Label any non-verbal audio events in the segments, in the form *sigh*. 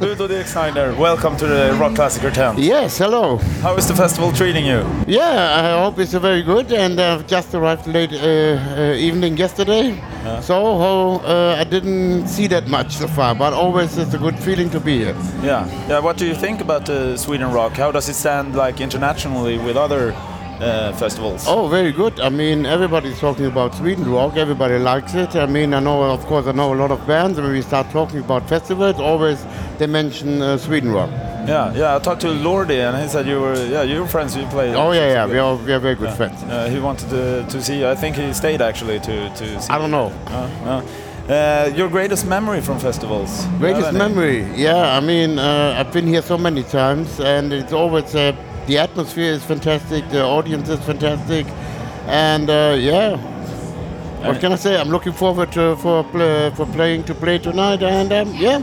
Ludo Schneider, welcome to the Rock Klassiker tent. Yes, hello. How is the festival treating you? Yeah, I hope it's very good. And I've just arrived late uh, uh, evening yesterday, so uh, I didn't see that much so far. But always it's a good feeling to be here. Yeah, yeah. What do you think about uh, Sweden Rock? How does it stand like internationally with other uh, festivals? Oh, very good. I mean, everybody's talking about Sweden rock. Everybody likes it. I mean, I know, of course, I know a lot of bands. When we start talking about festivals, always they mention uh, Sweden rock. Yeah, yeah. I talked to Lordi and he said you were, yeah, you were friends. You played. Oh yeah, yeah. We are we are very good friends. Uh, he wanted to, to see you. I think he stayed actually to to see. I don't know. Uh, uh, uh, your greatest memory from festivals? Greatest memory, yeah. I mean, uh, I've been here so many times, and it's always uh, the atmosphere is fantastic, the audience is fantastic, and uh, yeah. What can I say? I'm looking forward to, for play, for playing to play tonight, and um, yeah,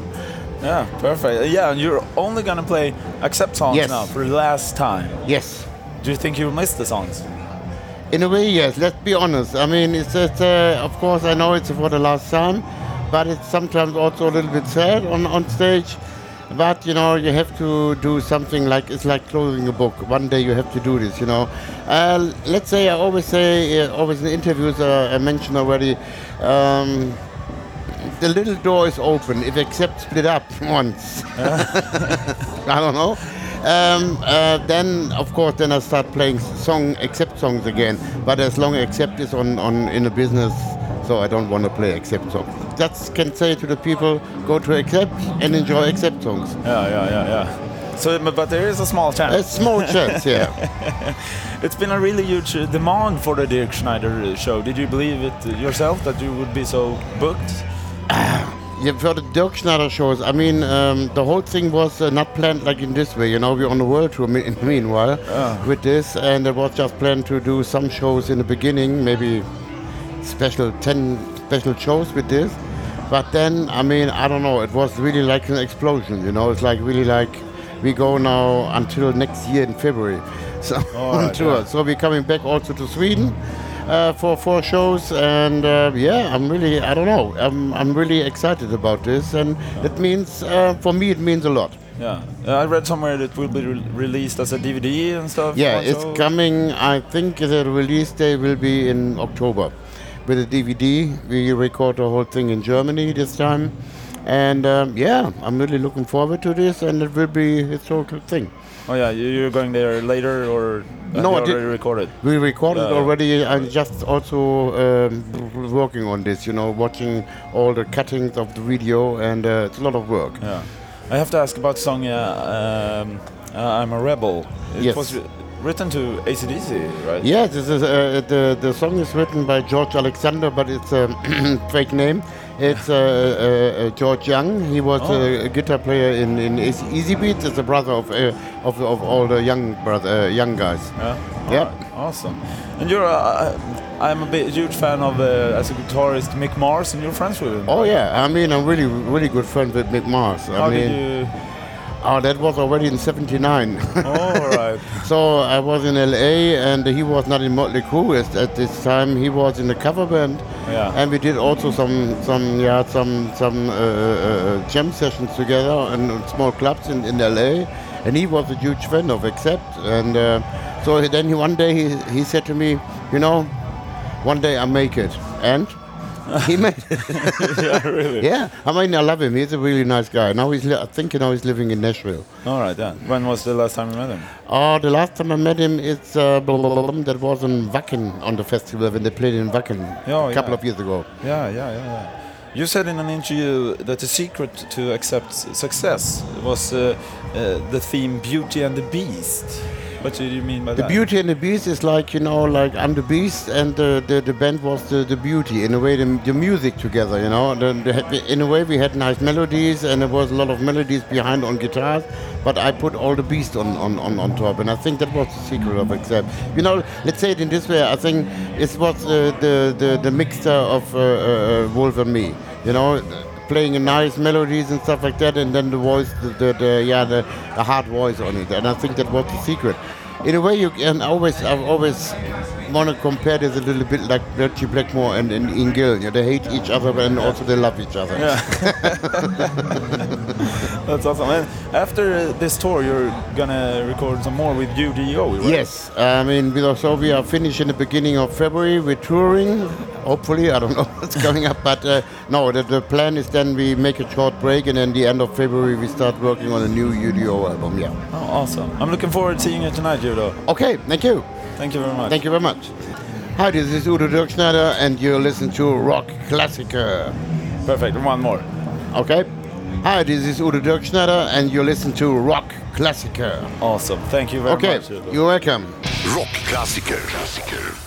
Yeah, perfect. Yeah, and you're only gonna play Accept songs Yes. now for the last time. yes. Do you think you'll miss the songs? In a way, yes. Let's be honest. I mean, it's just, uh, of course, I know it's for the last time, but it's sometimes also a little bit sad on, on stage. But you know, you have to do something like it's like closing a book. One day you have to do this. You know, uh, let's say I always say, uh, always in interviews uh, I mentioned already. Um, the little door is open. If Accept split up *laughs* once, *laughs* I don't know. Um, uh, then of course, then I start playing song Accept songs again. But as long as Accept is on, on in a business, so I don't want to play Accept songs. Just can say to the people, go to Accept and enjoy Accept songs. Yeah, yeah, yeah, yeah. So, but there is a small chance. A small chance, yeah. *laughs* It's been a really huge uh, demand for the Dirk Schneider uh, show. Did you believe it uh, yourself that you would be so booked? *clears throat* Yeah, for the Dirk Schneider shows, I mean, um, the whole thing was uh, not planned like in this way. You know, we're on the world tour me- meanwhile with this, and it was just planned to do some shows in the beginning, maybe special 10 special shows with this. But then, I mean, I don't know, it was really like an explosion, you know, it's like really like we go now until next year in February. *laughs* So, on right, tour. yeah. So we're coming back also to Sweden uh, for four shows, and uh, yeah, I'm really, I don't know, I'm, I'm really excited about this, and it means, uh, for me, it means a lot. Yeah, I read somewhere that it will be re released as a DVD and stuff. Yeah, one it's coming. I think the release day will be in October. With a DVD, we record the whole thing in Germany this time, and um, yeah, I'm really looking forward to this, and it will be a historical thing. Oh yeah, you- you're going there later or have No, already recorded? We recorded Uh, already. I'm just also um, working on this. You know, watching all the cuttings of the video, and uh, it's a lot of work. Yeah, I have to ask about song uh, um, uh, "I'm a Rebel." It Yes. Written to ACDC, right? Yeah, this is uh, the the song is written by George Alexander, but it's a *clears throat* fake name. It's uh, uh, uh, George Young. He was Oh. a, guitar player in in Easybeats. It's the brother of uh, of of all the young brother uh, young guys. Yeah. Yeah. Alright, Awesome. And you're, uh, I'm a huge fan of uh, as a guitarist Mick Mars, and you're friends with him. Oh yeah, I mean I'm really really good friend with Mick Mars. I How mean, did you? oh that was already in '79. All right. *laughs* So I was in LA and he was not in Motley Crue at, at this time. He was in a cover band, Yeah. and we did also some some yeah some some uh, uh, jam sessions together in small clubs in, in LA. And he was a huge fan of Accept, and uh, so then he, one day he, he said to me, you know, one day I make it, and he made it. *laughs* yeah, really. yeah, I mean I love him. He's a really nice guy. Now he's li- I think you know he's living in Nashville. All right. Yeah. When was the last time you met him? Oh, the last time I met him, it's uh, blah, blah, blah, blah, that was in Wacken on the festival when they played in Wacken Oh, a couple yeah. of years ago. Yeah, yeah, yeah, yeah. You said in an interview that the secret to Accept success was uh, uh, the theme "Beauty and the Beast." What do you mean by The that? The Beauty and the Beast is like, you know, like I'm the Beast and the, the, the band was the, the Beauty. In a way, the, the music together, you know. The, the, in a way, we had nice melodies and there was a lot of melodies behind on guitars, but I put all the Beast on, on, on, on top. And I think that was the secret of Accept. You know, let's say it in this way, I think it was uh, the, the, the mixture of uh, uh, Wolf and me, you know. Playing nice melodies and stuff like that, and then the voice, the, the, the yeah, the, the hard voice on it, and I think that was the secret. in a way, you can always, I've always want to compare this a little bit like Ritchie Blackmore and, and know, they hate each other and also they love each other. Yeah. *laughs* That's awesome. And after this tour, you're gonna record some more with UDO, right? Yes, I mean, we are- so we are finished in the beginning of February. We're touring. Hopefully, I don't *laughs* know what's coming up, but uh, no, the, the plan is then we make a short break, and then the end of February we start working on a new UDO album. Yeah. Oh, awesome. I'm looking forward to seeing you tonight, UDO. Okay, thank you. Thank you very much. Thank you very much. Hi, this is Udo Dirkschneider, and you listen to Rock Klassiker. Perfect. One more. Okay? Hi, this is Udo Dirkschneider, and you listen to Rock Klassiker. Awesome. Thank you very Okay, much. Okay, you're welcome. Rock Rockklassiker. Klassiker.